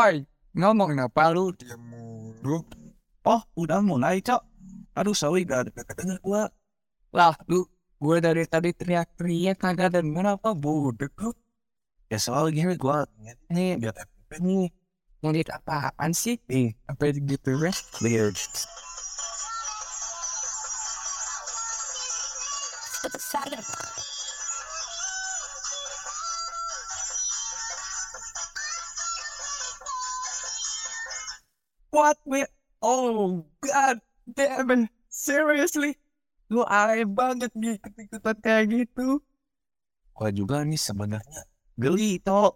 Oi, ngomong apa lu? Diam mulu. Oh, udah mulai, Cok. Aduh, sorry, gak ada denger gua. Lah, lu gue dari tadi teriak-teriak kagak denger apa budek lu. Ya soal gini gua nih biar FTP nih. Ngedit apaan sih? Nih, Apa gitu wes? lihat. What we? Oh God damn. Seriously? Lu aneh banget nih ikut-ikutan kayak gitu. Gua juga nih sebenarnya geli, Cok.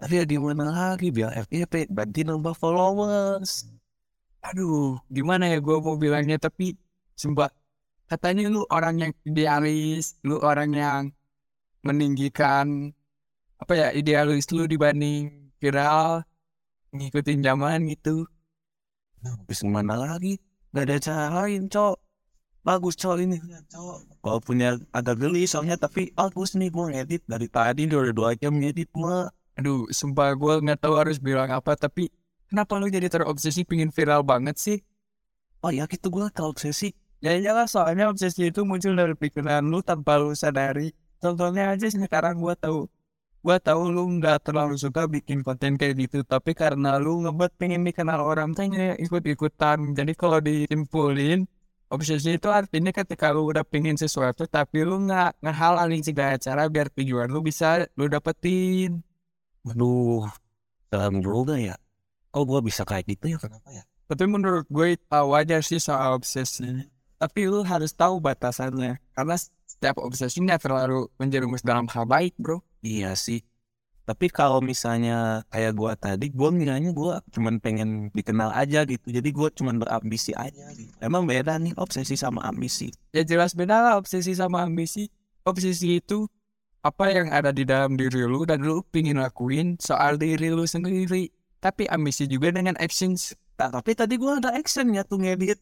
Tapi ya gimana lagi biar FTP ganti nambah followers. Aduh, gimana ya gue mau bilangnya tapi sumpah katanya lu orang yang idealis, lu orang yang meninggikan apa ya idealis lu dibanding viral ngikutin zaman gitu. Nah, habis gimana lagi? Gak ada cara lain, Cok. Bagus, Cok, ini. Cok. Kalau punya agak geli soalnya, tapi bagus nih gue ngedit. Dari tadi udah dua jam ngedit, mah. Aduh, sumpah gue nggak tahu harus bilang apa tapi kenapa lu jadi terobsesi pingin viral banget sih? Oh ya, gitu gue terobsesi. Ya iyalah soalnya obsesi itu muncul dari pikiran lu tanpa lu sadari. Contohnya aja sekarang gua tahu. Gua tahu lu nggak terlalu suka bikin konten kayak gitu, tapi karena lu ngebuat pengen dikenal orang tanya ikut-ikutan. Jadi kalau disimpulin, obsesi itu artinya ketika lu udah pengen sesuatu, tapi lu nggak ngehalalin segala cara biar tujuan lu bisa lu dapetin. Aduh, dalam juga ya. Oh, gue bisa kayak gitu ya, kenapa ya? Tapi menurut gue tahu aja sih soal obsesi. Tapi lu harus tahu batasannya. Karena setiap obsesi nggak terlalu menjerumus dalam hal baik, bro. Iya sih. Tapi kalau misalnya kayak gua tadi, gua ngiranya gua cuman pengen dikenal aja gitu. Jadi gua cuman berambisi aja gitu. Emang beda nih obsesi sama ambisi. Ya jelas beda lah obsesi sama ambisi. Obsesi itu apa yang ada di dalam diri lu dan lu pingin lakuin soal diri lu sendiri. Tapi ambisi juga dengan actions. Nah, tapi tadi gua ada actionnya tuh ngedit.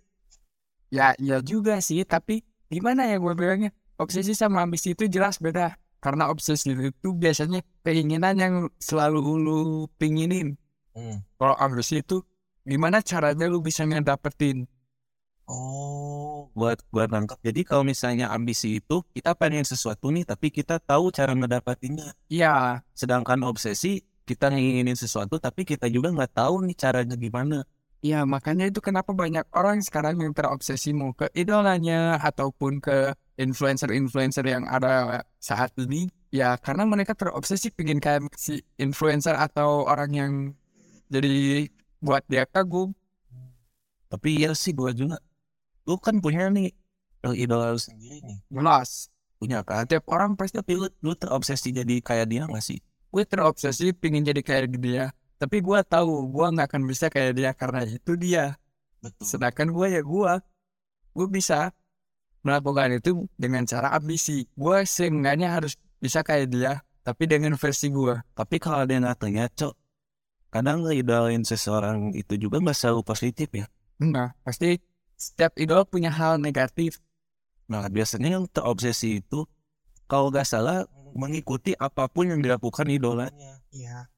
Ya, iya juga sih. Tapi gimana ya gue bilangnya? Obsesi sama ambisi itu jelas beda. Karena obsesi itu biasanya keinginan yang selalu lu pinginin. Hmm. Kalau ambisi itu gimana caranya lu bisa ngedapetin? Oh, buat gua nangkep. Jadi kalau misalnya ambisi itu kita pengen sesuatu nih, tapi kita tahu cara ngedapatinnya. Ya, Sedangkan obsesi kita nginginin sesuatu, tapi kita juga nggak tahu nih caranya gimana. ya makanya itu kenapa banyak orang sekarang yang terobsesi mau ke idolanya ataupun ke influencer-influencer yang ada saat ini. Ya karena mereka terobsesi pengen kayak si influencer atau orang yang jadi buat dia kagum. Tapi ya sih gua juga. Lu kan punya nih idola lu sendiri nih. Jelas. Punya kan? Tiap orang pasti Tapi lu, lu terobsesi jadi kayak dia gak sih? gue terobsesi pengen jadi kayak dia. Tapi gue tahu gue nggak akan bisa kayak dia karena itu dia. Betul. Sedangkan gue ya gue, gue bisa melakukan itu dengan cara ambisi. Gue seenggaknya harus bisa kayak dia, tapi dengan versi gue. Tapi kalau dia ngatanya, Cok, kadang ngidolain seseorang itu juga gak selalu positif ya. Nah, pasti setiap idol punya hal negatif. Nah, biasanya yang terobsesi itu, kalau gak salah, mengikuti apa pun yang dilakukan idolanya. Iya.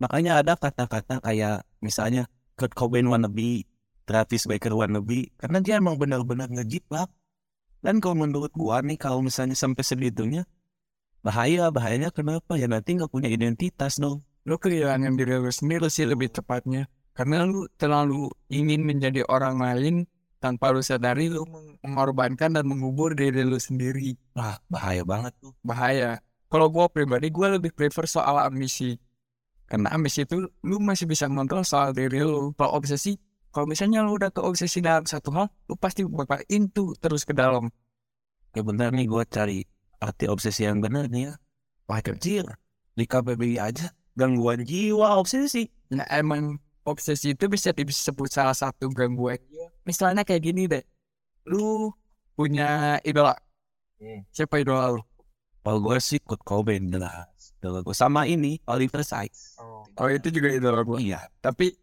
Makanya ada kata-kata kayak misalnya Kurt Cobain wannabe, Travis Baker wannabe, karena dia emang benar-benar ngejiplak. Dan kalau menurut gua nih, kalau misalnya sampai segitunya, bahaya, bahayanya kenapa? Ya nanti nggak punya identitas dong. Lu kehilangan diri lu sendiri sih lebih tepatnya. Karena lu terlalu ingin menjadi orang lain tanpa lu sadari lu mengorbankan dan mengubur diri lu sendiri. Wah, bahaya banget tuh. Bahaya. Kalau gue pribadi, gue lebih prefer soal ambisi. Karena ambisi itu lu masih bisa ngontrol soal diri lu. Kalau obsesi, kalau misalnya lu udah keobsesi dalam satu hal, lu pasti bakal into terus ke dalam. Ya benar nih gua cari arti obsesi yang benar nih ya. Wah kecil. Di KBBI aja gangguan jiwa obsesi. Nah emang obsesi itu bisa disebut salah satu gangguan. Misalnya kayak gini deh, lu punya idola. Hmm. Siapa idola lu? Kalau gue sih Kurt Cobain jelas. Idola gua. Sama ini Oliver Sykes. Oh itu juga idola gue. Iya. Tapi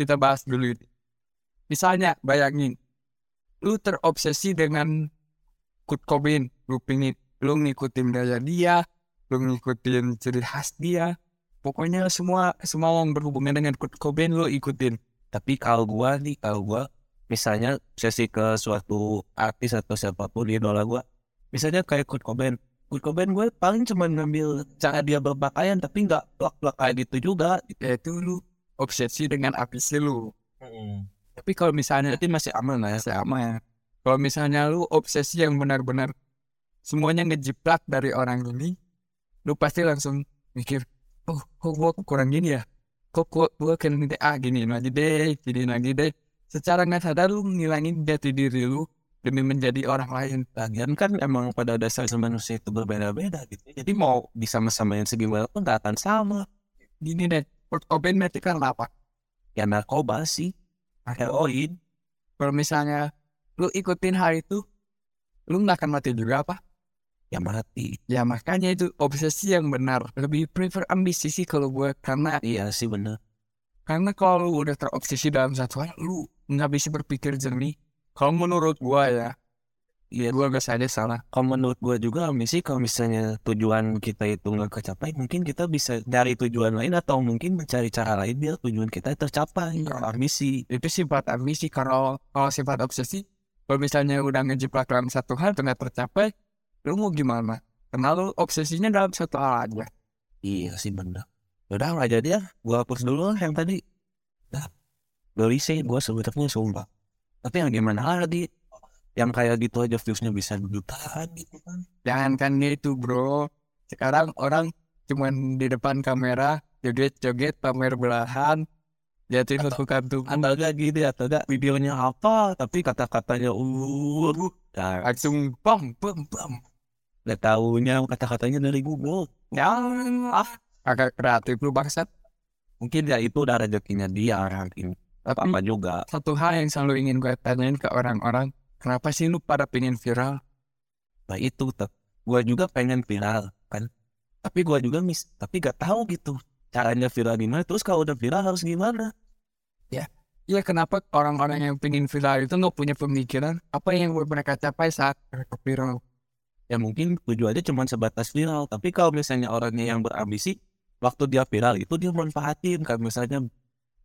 kita bahas dulu itu. Misalnya bayangin, lu terobsesi dengan Kurt Cobain, lu pingin, lu ngikutin gaya dia, lu ngikutin ciri khas dia, pokoknya semua semua yang berhubungan dengan Kurt Cobain lo ikutin Tapi kalau gua nih, kalau gua misalnya sesi ke suatu artis atau siapa pun idola gua, misalnya kayak Kurt Cobain. Kurt Cobain gue paling cuma ngambil cara dia berpakaian tapi nggak plak-plak kayak gitu juga. ya itu lu obsesi dengan artis lu tapi kalau misalnya Berarti masih aman lah ya. sama ya kalau misalnya lu obsesi yang benar-benar semuanya ngejiplak dari orang ini lu pasti langsung mikir oh kok gua kurang gini ya kok gua gua kan minta ah gini lagi deh gini lagi deh secara nggak sadar lu ngilangin jati diri lu demi menjadi orang lain Lagian kan emang pada dasar manusia itu berbeda-beda gitu. Jadi mau disama-samain segimana pun gak akan sama. gini deh Cobain berarti kan apa Ya narkoba sih, heroin. kalau misalnya lu ikutin hal itu lu nggak akan mati juga apa ya mati. ya makanya itu obsesi yang benar lebih prefer ambisi sih kalau gue karena Iya sih bener. Karena kalau lu udah terobsesi dalam satu hal, lu nggak bisa berpikir jernih. Kalau menurut gua ya, Iya, gua gak saja salah. kalau menurut gue juga ambisi kalau misalnya tujuan kita itu nggak kecapai, mungkin kita bisa cari tujuan lain atau mungkin mencari cara lain biar tujuan kita tercapai. Iya. Kalau ambisi. Itu sifat ambisi. Kalau kalau sifat obsesi, kalau misalnya udah ngejiplak dalam satu hal ternyata tercapai, lu mau gimana? Karena lu obsesinya dalam satu hal aja. Iya sih bener. Udah nggak jadi ya, gue hapus dulu lah yang tadi. Dah, geli sih gue sebenarnya sumpah. Tapi yang gimana lagi? Yang kayak gitu aja viewsnya bisa jutaan gitu kan. Jangan kan gitu bro. Sekarang orang cuman di depan kamera, joget-joget, pamer belahan, jatuhin Atau- kartu. Atau gak gitu atau gak videonya apa, tapi kata-katanya uh, nah, Langsung bam, bam, bam. gak taunya kata-katanya dari Google. Ya, ah, agak kreatif lu bangsat. Mungkin ya itu udah rezekinya dia mungkin. Tapi Apa juga. satu hal yang selalu ingin gue tanyain ke orang-orang, kenapa sih lu pada pengen viral? Nah itu tetap. Gue juga pengen viral kan. Tapi gue juga mis, tapi gak tahu gitu caranya viral gimana. Terus kalau udah viral harus gimana? Ya kenapa orang-orang yang pengen viral itu nggak punya pemikiran apa yang mereka capai saat mereka viral? ya mungkin tujuannya cuma sebatas viral tapi kalau misalnya orangnya yang berambisi waktu dia viral itu dia manfaatin kan misalnya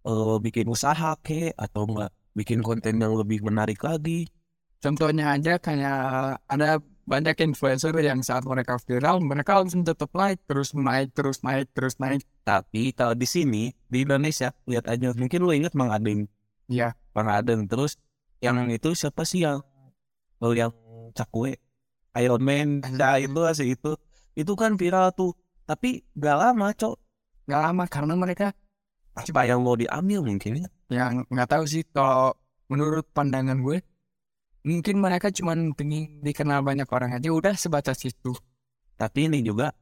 eh, bikin usaha ke atau enggak bikin konten yang lebih menarik lagi Contohnya aja kayak ada banyak influencer yang saat mereka viral, mereka langsung tetap naik, terus naik, terus naik, terus naik. tapi kalau di sini di Indonesia lihat aja mungkin lu ingat Mang Adeng Ya, Mang Adeng terus yang itu siapa sih yang oh, yang cakwe? Iron Man nah itu sih itu. Itu kan viral tuh tapi gak lama cok. Nggak lama karena mereka apa yang mau diambil mungkin ya? Yang nggak tahu sih kalau menurut pandangan gue mungkin mereka cuma pengen dikenal banyak orang aja udah sebatas itu Tapi ini juga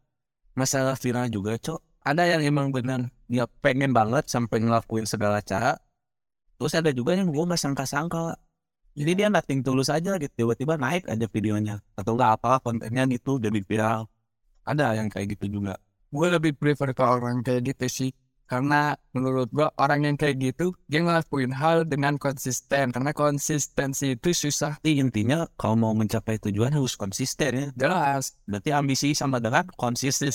masalah viral juga, Cok. Ada yang emang benar dia pengen banget sampai ngelakuin segala cara. Terus ada juga yang gue nggak sangka-sangka. Jadi dia nothing tulus aja gitu, tiba-tiba naik aja videonya. Atau nggak apa kontennya gitu jadi viral. Ada yang kayak gitu juga. gue lebih prefer ke orang kayak gitu sih karena menurut gue orang yang kayak gitu dia ngelakuin hal dengan konsisten karena konsistensi itu susah Tapi intinya kalau mau mencapai tujuan harus konsisten ya. jelas Berarti ambisi sama dengan konsisten.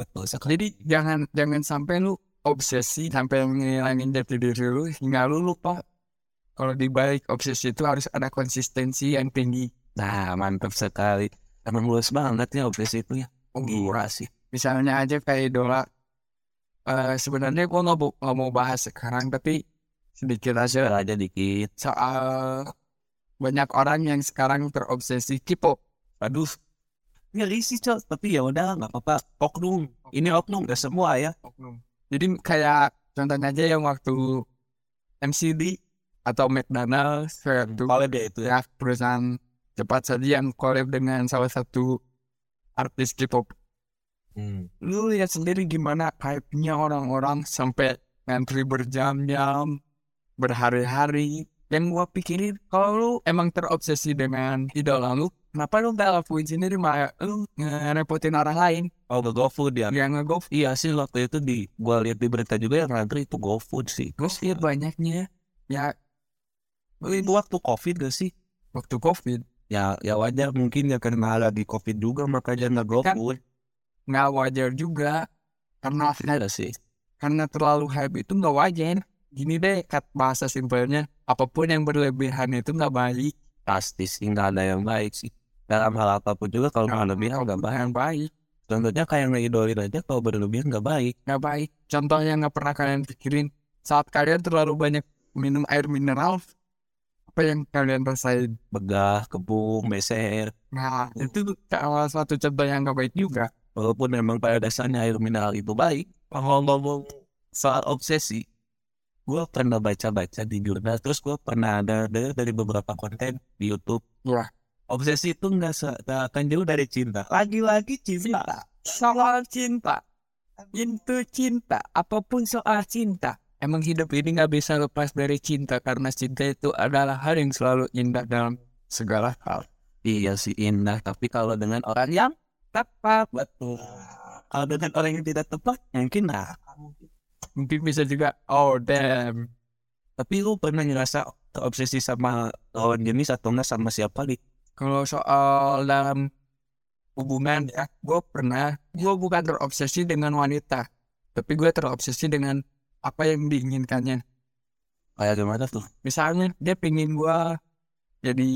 Betul sekali. jadi jangan jangan sampai lu obsesi sampai ngilangin jati diri lu hingga lu lupa kalau di balik obsesi itu harus ada konsistensi yang tinggi Nah mantap sekali. Emang luas banget ya obsesi itu ya. Gila sih. misalnya aja kayak idola eh sebenarnya gue nggak mau nggak mau bahas sekarang tapi sedikit aja aja dikit. soal banyak orang yang sekarang terobsesi K-pop. Aduh, ngeri sih cok. Tapi ya udah nggak apa-apa. Oknum. Ini oknum gak semua ya. Jadi kayak contohnya aja yang waktu MCD atau McDonald's itu Kalau dia itu ya. ya perusahaan cepat saji yang collab dengan salah satu artis K-pop. Hmm. Lu lihat sendiri gimana hype-nya orang-orang sampai ngantri berjam-jam, berhari-hari. Yang gua pikirin, kalau lu emang terobsesi dengan idola lu, kenapa lu gak lakuin sendiri malah lu ngerepotin orang lain? Oh ke GoFood ya. Yang nge-go Iya sih waktu itu di gua lihat di berita juga yang ngantri itu GoFood sih. Terus ya banyaknya ya Itu waktu COVID gak sih? waktu covid Ya ya wajar mungkin ya karena lagi COVID juga makanya nggak GoFood. Nggak wajar juga karena Ada sih. karena terlalu hype itu nggak wajar gini deh kat bahasa simpelnya apa pun yang berlebihan itu nggak baik Pasti sih nggak ada yang baik sih. Dalam hal apa pun juga kalau nggak berlebihan nggak baik. yang baik Contohnya kayak ngidolin aja kalau berlebihan nggak baik. nggak baik contoh yang nggak pernah kalian pikirin saat kalian terlalu banyak minum air mineral apa yang kalian rasain Begah, kebung, meser. nah itu salah satu contoh yang nggak baik juga Walaupun memang pada dasarnya air mineral itu baik. Kalau ngomong soal obsesi, gue pernah baca-baca di jurnal. Terus gue pernah ada dari, dari beberapa konten di YouTube. Wah. Obsesi itu nggak akan jauh dari cinta. Lagi-lagi cinta. soal cinta itu cinta apa pun soal cinta emang hidup ini nggak bisa lepas dari cinta karena cinta itu adalah hal yang selalu indah dalam segala hal Iya sih indah. Tapi kalau dengan orang yang tepat, betul. Kalau dengan orang yang tidak tepat, mungkin nah. mungkin bisa juga oh damn Tapi lu pernah ngerasa terobsesi sama lawan jenis atau enggak sama siapa nih? kalau soal dalam hubungan ya gue pernah gue bukan terobsesi dengan wanita tapi gue terobsesi dengan apa yang diinginkannya Kayak gimana tuh? misalnya dia pingin gue jadi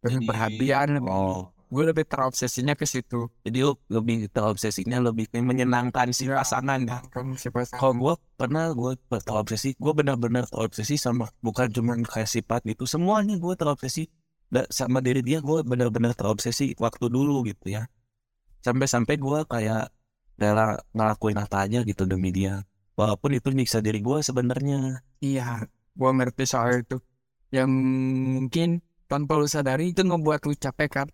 Jadi- perhatian Oh, gue lebih terobsesinya ke situ jadi lebih terobsesinya lebih menyenangkan si pasangan ya. siapa Kalau gue pernah gue terobsesi, gue benar-benar terobsesi sama bukan cuma kayak sifat gitu, semuanya gue terobsesi sama diri dia gue benar-benar terobsesi waktu dulu gitu ya. Sampai-sampai gue kayak rela ngelakuin apa aja gitu demi dia. Walaupun itu nyiksa diri gue sebenarnya. Iya, gua ngerti soal itu. Yang mungkin tanpa lu sadari itu ngebuat lu capek kan?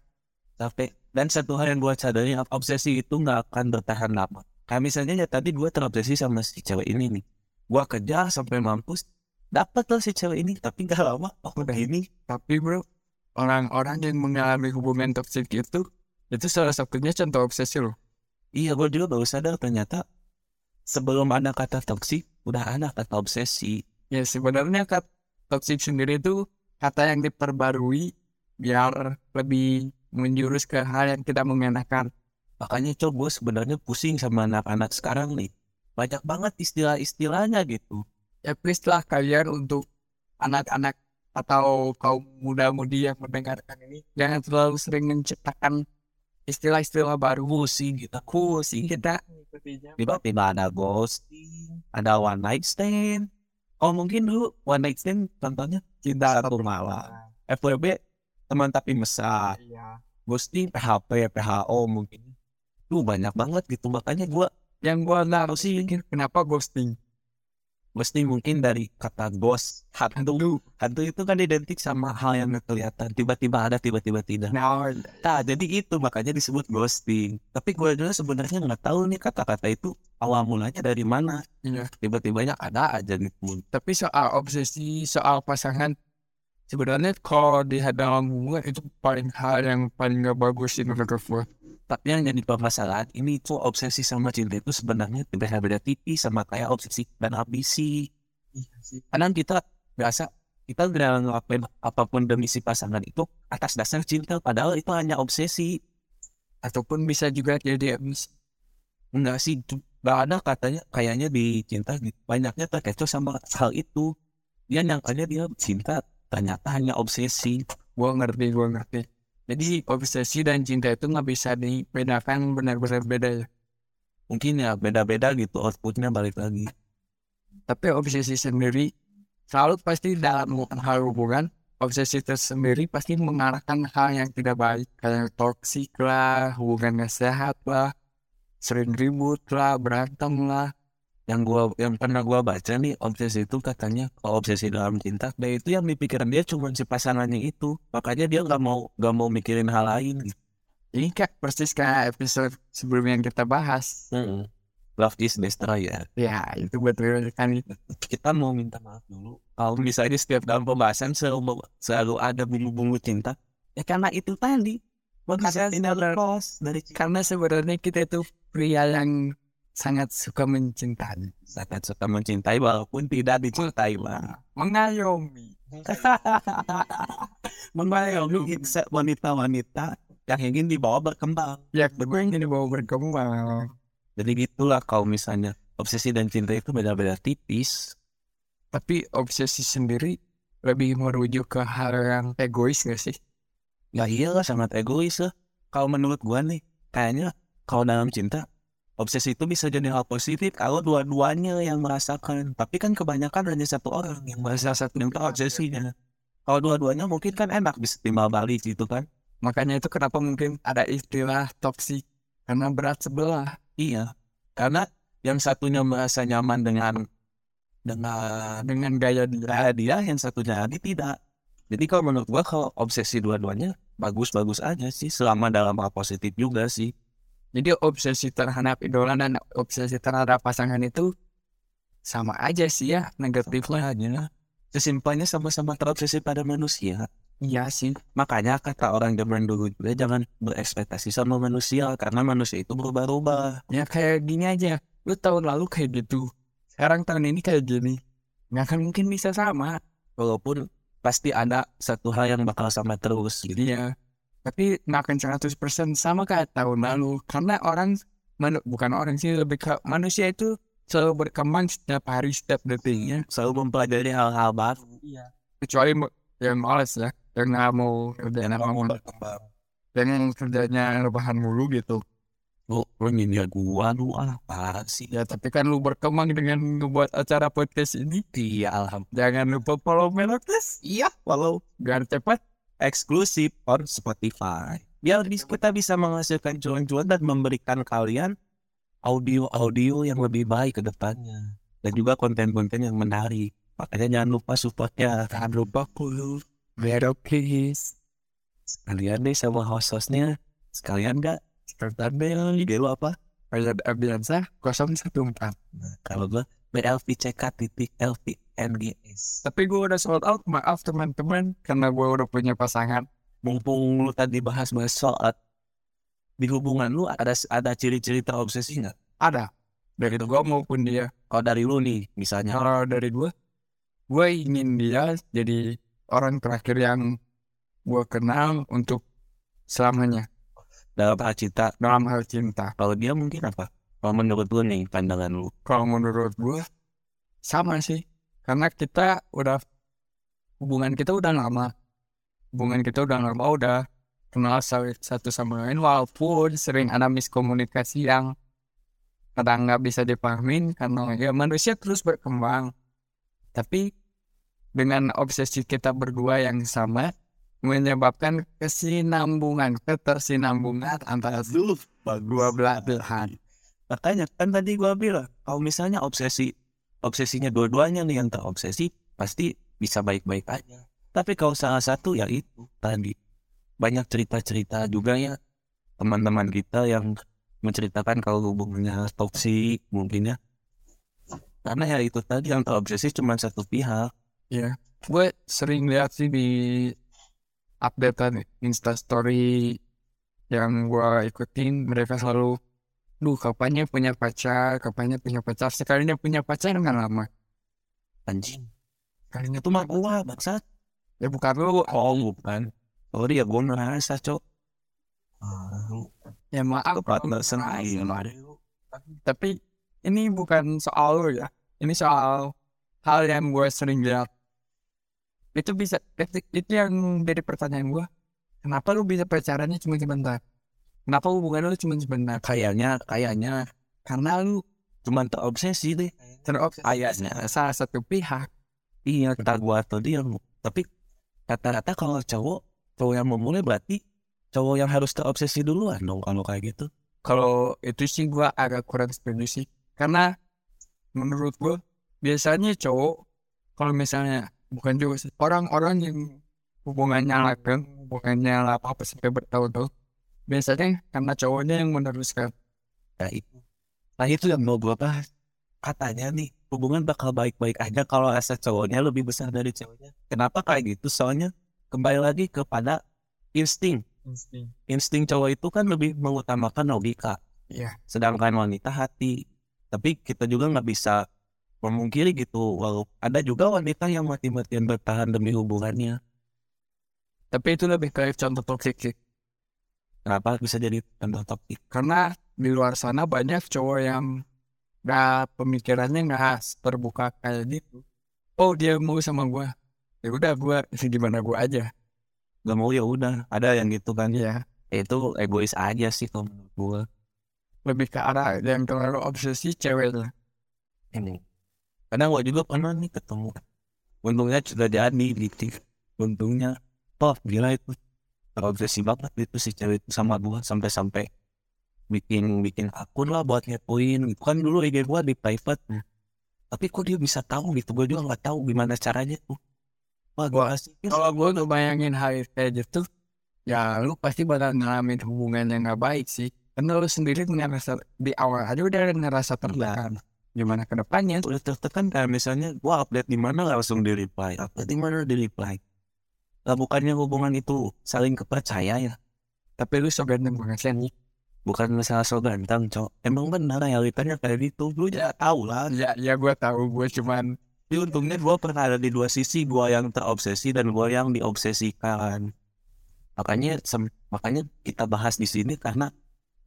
Capek. Dan satu hal yang gue sadari, obsesi itu nggak akan bertahan lama. Kayak misalnya ya tadi gue terobsesi sama si cewek ini nih. Gue kejar sampai mampus, dapat lah si cewek ini, tapi gak lama, oh udah ini. Tapi bro, orang-orang yang mengalami hubungan toksik itu, itu salah satunya contoh obsesi lo. Iya, gue juga baru sadar ternyata sebelum ada kata toksik, udah ada kata obsesi. Ya sebenarnya kata toksik sendiri itu kata yang diperbarui biar lebih menjurus ke hal yang tidak mengenakan. Makanya coba gue sebenarnya pusing sama anak-anak sekarang nih. Banyak banget istilah-istilahnya gitu. Ya please lah kalian untuk anak-anak atau kaum muda-mudi yang mendengarkan ini jangan terlalu sering menciptakan istilah-istilah baru Pusing gitu. pusing kita. Tiba-tiba ada ghosting, ada one night stand. Oh mungkin dulu one night stand contohnya cinta satu malam. FWB teman tapi mesra. Iya. Ghosting PHP, PHO mungkin. Tuh banyak banget gitu. Makanya gue Yang gua nggak tahu sih kenapa ghosting. ghosting mungkin dari kata ghost. Hantu. Hantu itu kan identik sama hal yang nggak kelihatan. Tiba-tiba ada, tiba-tiba tidak. Nah, Nah, jadi itu makanya disebut ghosting. Tapi gue juga sebenarnya nggak tahu nih kata-kata itu awal mulanya dari mana. iya. Tiba-tibanya ada aja gitu. Tapi soal obsesi, soal pasangan, sebenarnya kalau di dalam hubungan itu paling hal yang paling gak bagus itu menurut gua. Tapi yang jadi permasalahan ini tuh obsesi sama cinta itu sebenarnya beda-beda tipis sama kayak obsesi dan ambisi. Iya sih. Kadang kita biasa kita udah ngelakuin apa pun demi si pasangan itu atas dasar cinta padahal itu hanya obsesi. Ataupun bisa juga jadi ambisi. Enggak sih, nggak ada katanya kayaknya di cinta gitu. banyaknya terkecoh sama hal itu. Dia nyangkanya dia cinta, ternyata hanya obsesi. Gua ngerti, gua ngerti. Jadi obsesi dan cinta itu nggak bisa dibedakan benar-benar beda ya. Mungkin ya beda-beda gitu outputnya balik lagi. Tapi obsesi sendiri selalu pasti dalam hal hubungan obsesi tersendiri pasti mengarahkan hal yang tidak baik kayak toksik lah, hubungan gak sehat lah, sering ribut lah, berantem lah. Yang gua yang pernah gua baca nih obsesi itu katanya kalau obsesi dalam cinta, nah itu yang dipikiran dia cuma si pasangannya itu. Makanya dia nggak mau nggak mau mikirin hal lain. Gitu. Ini kayak persis kayak episode sebelumnya yang kita bahas. Love is destroyer. Ya itu betul kan. Kita mau minta maaf dulu. Kalau misalnya setiap dalam pembahasan selalu selalu ada bumbu-bumbu cinta, ya karena itu tadi. Karena dari cinta. Karena sebenarnya kita itu pria yang sangat suka mencintai, Sangat suka mencintai walaupun tidak dicintai, Bang. mengayomi. Mengayomi wanita-wanita yang ingin dibawa berkembang. Ya ingin bawa berkembang. Jadi gitulah kalau misalnya obsesi dan cinta itu beda-beda tipis. Tapi obsesi sendiri lebih merujuk ke hal yang egois gak sih? Ya iyalah sangat egois lah. Kalau menurut gua nih, kayaknya kalau dalam cinta, obsesi itu bisa jadi hal positif kalau dua-duanya yang merasakan. Tapi kan kebanyakan hanya satu orang yang merasa satu yang obsesinya. Kalau dua-duanya mungkin kan enak bisa timbal balik gitu kan. Makanya itu kenapa mungkin ada istilah toksik karena berat sebelah. Iya, karena yang satunya merasa nyaman dengan dengan dengan gaya dia. gaya dia, yang satunya lagi tidak. Jadi kalau menurut gua kalau obsesi dua-duanya bagus-bagus aja sih, selama dalam hal positif juga sih. Jadi obsesi terhadap idola dan obsesi terhadap pasangan itu sama aja sih ya negatifnya. Aja. Sesimpelnya sama-sama terobsesi pada manusia. Iya sih. Makanya kata orang zaman dulu juga jangan berekspektasi sama manusia karena manusia itu berubah-ubah. Ya kayak gini aja. Lu tahun lalu kayak gitu. Sekarang tahun ini kayak gini. Nggak akan mungkin bisa sama. Walaupun pasti ada satu hal yang bakal sama terus gitu. Iya. Tapi nggak akan 100% sama kayak tahun lalu. Karena orang, manu- bukan orang sih, lebih ke manusia itu selalu berkembang setiap hari, setiap detiknya. Selalu mempelajari hal-hal baru. Iya. Kecuali yang males ya. Yang nggak mau kerjaan apa mau berkembang. yang kerjanya rebahan mulu gitu. Lu, lu ngindir gua, lu apa sih? Ya tapi kan lu berkembang dengan membuat acara podcast ini. Iya, alhamdulillah. Jangan lupa follow Melokes. Iya, walau Biar cepat. Eksklusif on Spotify. Biar kita bisa menghasilkan cuan-cuan dan memberikan kalian audio-audio yang lebih baik ke depannya. Dan juga konten-konten yang menarik. Makanya jangan lupa supportnya. Jangan lupa follow Melokes. Sekalian deh sama host-hostnya. Sekalian gak? Sekarang bel. Ide lu apa? Ayat Abiansa 014. Kalau gua BLVCK titik LVNGS. Tapi gue udah sold out. Maaf teman-teman. Karena gue udah punya pasangan. Mumpung lu tadi bahas-bahas soal di hubungan lu ada ada ciri-ciri terobsesi nggak? Ada. Dari gue maupun dia. Kalau dari lu nih, misalnya Kalau dari gue. Gue ingin dia jadi orang terakhir yang gue kenal untuk selamanya. dalam hal cinta, Dalam hal cinta. kalau dia mungkin apa? Kalau menurut lu nih pandangan lu, Kalau menurut gue. Sama sih. Karena kita udah. Hubungan kita udah lama. Hubungan kita udah lama. Udah kenal sa- satu sama lain. Walaupun sering ada miskomunikasi yang kadang nggak bisa dipahamin karena ya manusia terus berkembang. Tapi dengan obsesi kita berdua yang sama menyebabkan kesinambungan, ketersinambungan antara dua belah belahan. Makanya kan tadi gua bilang, kalau misalnya obsesi, obsesinya dua-duanya nih yang terobsesi, pasti bisa baik-baik aja. Tapi kalau salah satu ya itu tadi banyak cerita-cerita juga ya teman-teman kita yang menceritakan kalau hubungannya toksik mungkin ya. Karena ya itu tadi yang terobsesi cuma satu pihak. Ya, gue sering lihat sih di updatean instastory yang gue ikutin mereka selalu duh kapannya punya pacar kapannya punya pacar sekalinya punya pacar nggak lama Anjing. sekalinya Itu mah gua bangsat. ya bukan lu Oh bukan. Oh dia gua ngerasa cok. ya maaf partner sendiri. tapi ini bukan soal lu ya ini soal hal yang gue sering lihat itu bisa itu, itu yang jadi pertanyaan gue kenapa lu bisa pacarannya cuma sebentar kenapa hubungan lu cuma sebentar Kayaknya, kayaknya karena lu cuma terobsesi deh. terobsesi Kayaknya. salah satu pihak Iya, kata gua atau dia. Tapi rata-rata kalau cowok, cowok yang memulai berarti cowok yang harus terobsesi duluan dong kalau kayak gitu. kalau itu sih gue agak kurang setuju sih karena menurut gue biasanya cowok kalau misalnya bukan juga orang-orang yang hubungannya langgeng hubungannya lah apa sampai bertahun-tahun biasanya karena cowoknya yang meneruskan Nah itu. Nah itu yang mau gua bahas. Katanya nih, hubungan bakal baik-baik aja kalau rasa cowoknya lebih besar dari ceweknya. Kenapa kayak gitu? Soalnya kembali lagi kepada insting. Insting cowok itu kan lebih mengutamakan logika. Iya. sedangkan wanita hati tapi kita juga nggak bisa memungkiri gitu walau ada juga wanita yang mati-matian bertahan demi hubungannya tapi itu lebih kayak contoh toxic sih kenapa bisa jadi contoh toksik karena di luar sana banyak cowok yang nggak pemikirannya nggak terbuka kayak gitu. Oh dia mau sama gua. Ya udah gua gimana gua aja. Gak mau ya udah. Ada yang gitu kan. Ya itu egois aja sih kalau menurut gue lebih ke arah yang terlalu obsesi ceweknya. Ini. Karena gue juga pernah nih ketemu. Untungnya sudah jadi gitu. Untungnya. Oh gila itu terobsesi banget itu si cewek itu sama gue sampai-sampai bikin bikin akun lah buat ngepoin. Gitu kan dulu IG gue di private. Tapi kok dia bisa tahu gitu? Gue juga nggak tahu gimana caranya tuh. Wah gue asik kalau gue tuh bayangin hal kayak gitu ya lu pasti bakal ngalamin hubungan yang gak baik sih. Karena lu sendiri ngerasa di awal aja udah ngerasa tertekan. Gimana ke depannya? Udah tertekan kayak misalnya gua update di mana langsung di reply update di mana di reply lah bukannya hubungan itu saling kepercaya ya? Tapi lu so ganteng banget sih bukan masalah so ganteng cok. Emang benar realitanya kayak gitu? Lu ya tahu lah. Ya ya gue tahu gue cuman Tapi untungnya gue pernah ada di dua sisi gue yang terobsesi dan gue yang diobsesikan. Makanya makanya kita bahas di sini karena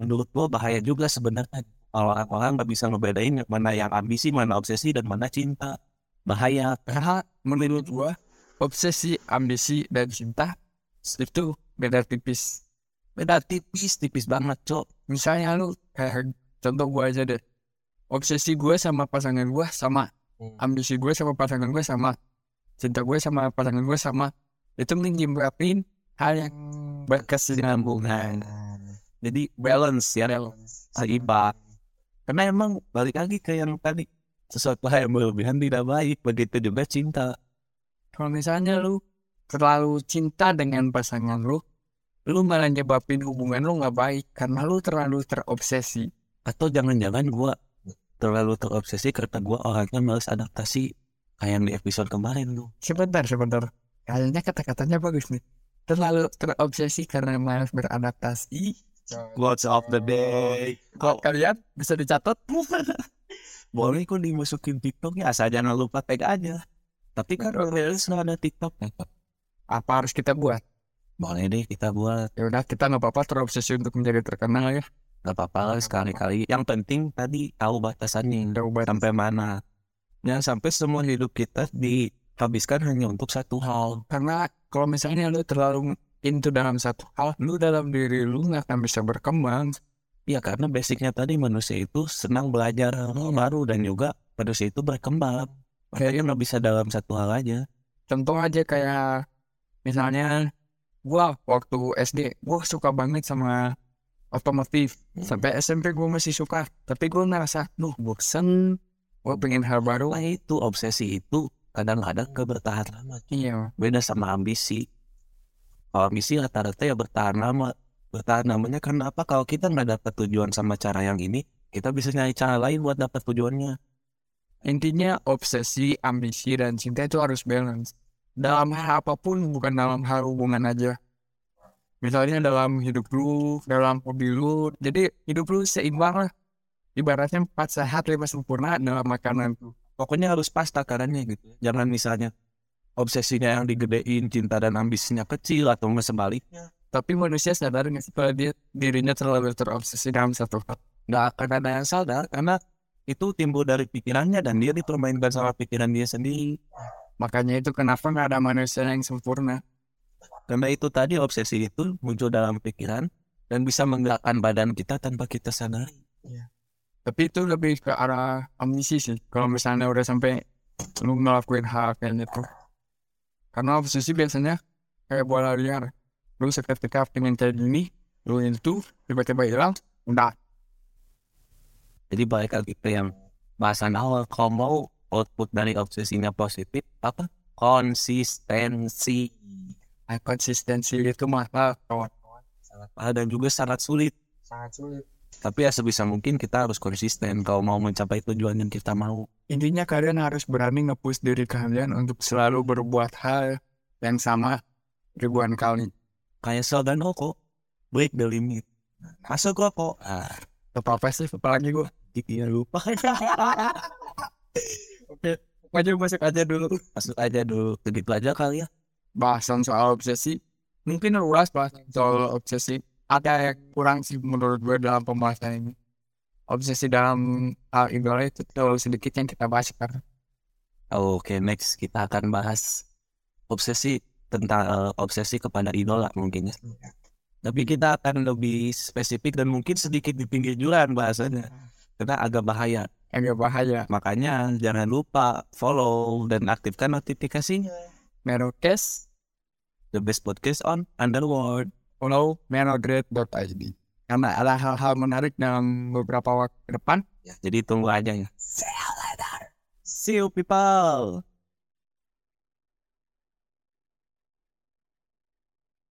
menurut gue bahaya juga sebenarnya. Kalau orang-orang nggak bisa ngebedain mana yang ambisi mana obsesi dan mana cinta. Bahaya. Karena menurut gue obsesi ambisi dan cinta itu beda tipis. Beda tipis tipis banget cok. Misalnya lu kayak contoh gue aja deh. Obsesi gue sama pasangan gue sama ambisi gue sama pasangan gue sama cinta gue sama pasangan gue sama itu menyebabkan hal yang berkesinambungan. Jadi balance ya seimbang karena emang balik lagi ke yang tadi sesuatu hal yang berlebihan tidak baik begitu juga cinta kalau misalnya lu terlalu cinta dengan pasangan lu lu malah nyebabin hubungan lu nggak baik karena lu terlalu terobsesi. Atau jangan-jangan gua terlalu terobsesi karena gua orangnya males adaptasi kayak yang di episode kemarin tuh. Sebentar sebentar. Kayaknya kata-katanya bagus nih. Terlalu terobsesi karena malas beradaptasi. Quotes of the day? Kalau kalian bisa dicatat. Boleh kok dimasukin TikTok ya asal jangan lupa tag aja tapi kan rilis nggak ada TikTok apa harus kita buat? Boleh deh kita buat. Ya udah kita nggak apa-apa terobsesi untuk menjadi terkenal ya. Nggak apa-apa lah sekali-kali. Yang penting tadi tahu batasannya. Udah ubah sampai mana. Jangan sampai semua hidup kita dihabiskan hanya untuk satu hal. Karena kalau misalnya lu terlalu into dalam satu hal lu dalam diri lu nggak akan bisa berkembang. Ya karena basicnya tadi manusia itu senang belajar hal baru dan juga manusia itu berkembang kayaknya nggak bisa dalam satu hal aja. Contoh aja kayak misalnya gua waktu SD gua suka banget sama otomotif. Sampai SMP gua masih suka. Tapi gua ngerasa duh bosen. Gua pengen hal baru. Nah itu obsesi itu kadang-kadang gak bertahan lama iya. Beda sama ambisi. Kalau ambisi rata-rata ya bertahan lama. Bertahan namanya karena apa? Kalau kita nggak dapat tujuan sama cara yang ini kita bisa nyari cara lain buat dapat tujuannya intinya obsesi ambisi dan cinta itu harus balance. Dalam hal apa pun bukan dalam hal hubungan aja. Misalnya dalam hidup lu dalam hobi lu jadi hidup lu seimbang lah. Ibaratnya empat sehat lima sempurna dalam makanan pokoknya harus pas takarannya gitu jangan misalnya obsesinya yang digedein cinta dan ambisinya kecil atau nggak sebaliknya. Tapi manusia sadar nggak sih kalau dia dirinya terlalu terobsesi dalam satu hal? Nggak akan ada yang sadar karena itu timbul dari pikirannya dan dia dipermainkan sama pikiran dia sendiri. Makanya itu kenapa nggak ada manusia yang sempurna. Karena itu tadi obsesi itu muncul dalam pikiran dan bisa menggerakkan badan kita tanpa kita sadari. Tapi itu lebih ke arah ambisi sih. Kalau misalnya udah sampai lu ngelakuin hal kayak gitu. Karena obsesi biasanya kayak bola liar. Lu seketika pengen kayak gini lu itu tiba-tiba hilang udah jadi balik lagi ke yang bahasan awal kalau mau output dari obsesinya positif apa? Konsistensi. Nah, konsistensi itu mahal kawan? Sangat mahal dan juga sangat sulit. Sangat sulit. Tapi ya sebisa mungkin kita harus konsisten kalau mau mencapai tujuan yang kita mau. Intinya kalian harus berani nge-push diri kalian untuk selalu berbuat hal yang sama ribuan kali. Kayak sel dan rokok break the limit. Masuk rokok ah sih apalagi gue iya lupa. Oke aja masuk aja dulu. Masuk aja dulu. Begitu aja kali ya. Bahasan soal obsesi. Mungkin luas bahasan soal obsesi. Ada yang kurang sih menurut gue dalam pembahasan ini. Obsesi dalam hal idola itu terlalu sedikit yang kita bahas sekarang. Oke, next kita akan bahas obsesi tentang eh, obsesi kepada idola mungkin ya. Tapi kita akan lebih spesifik dan mungkin sedikit di pinggir jalan bahasanya. Karena agak bahaya. agak bahaya Makanya jangan lupa follow dan aktifkan notifikasinya. Merokes The best podcast on Underworld. follow merograde.id karena ada hal-hal menarik dalam beberapa waktu ke depan Ya, jadi tunggu aja ya. See you people.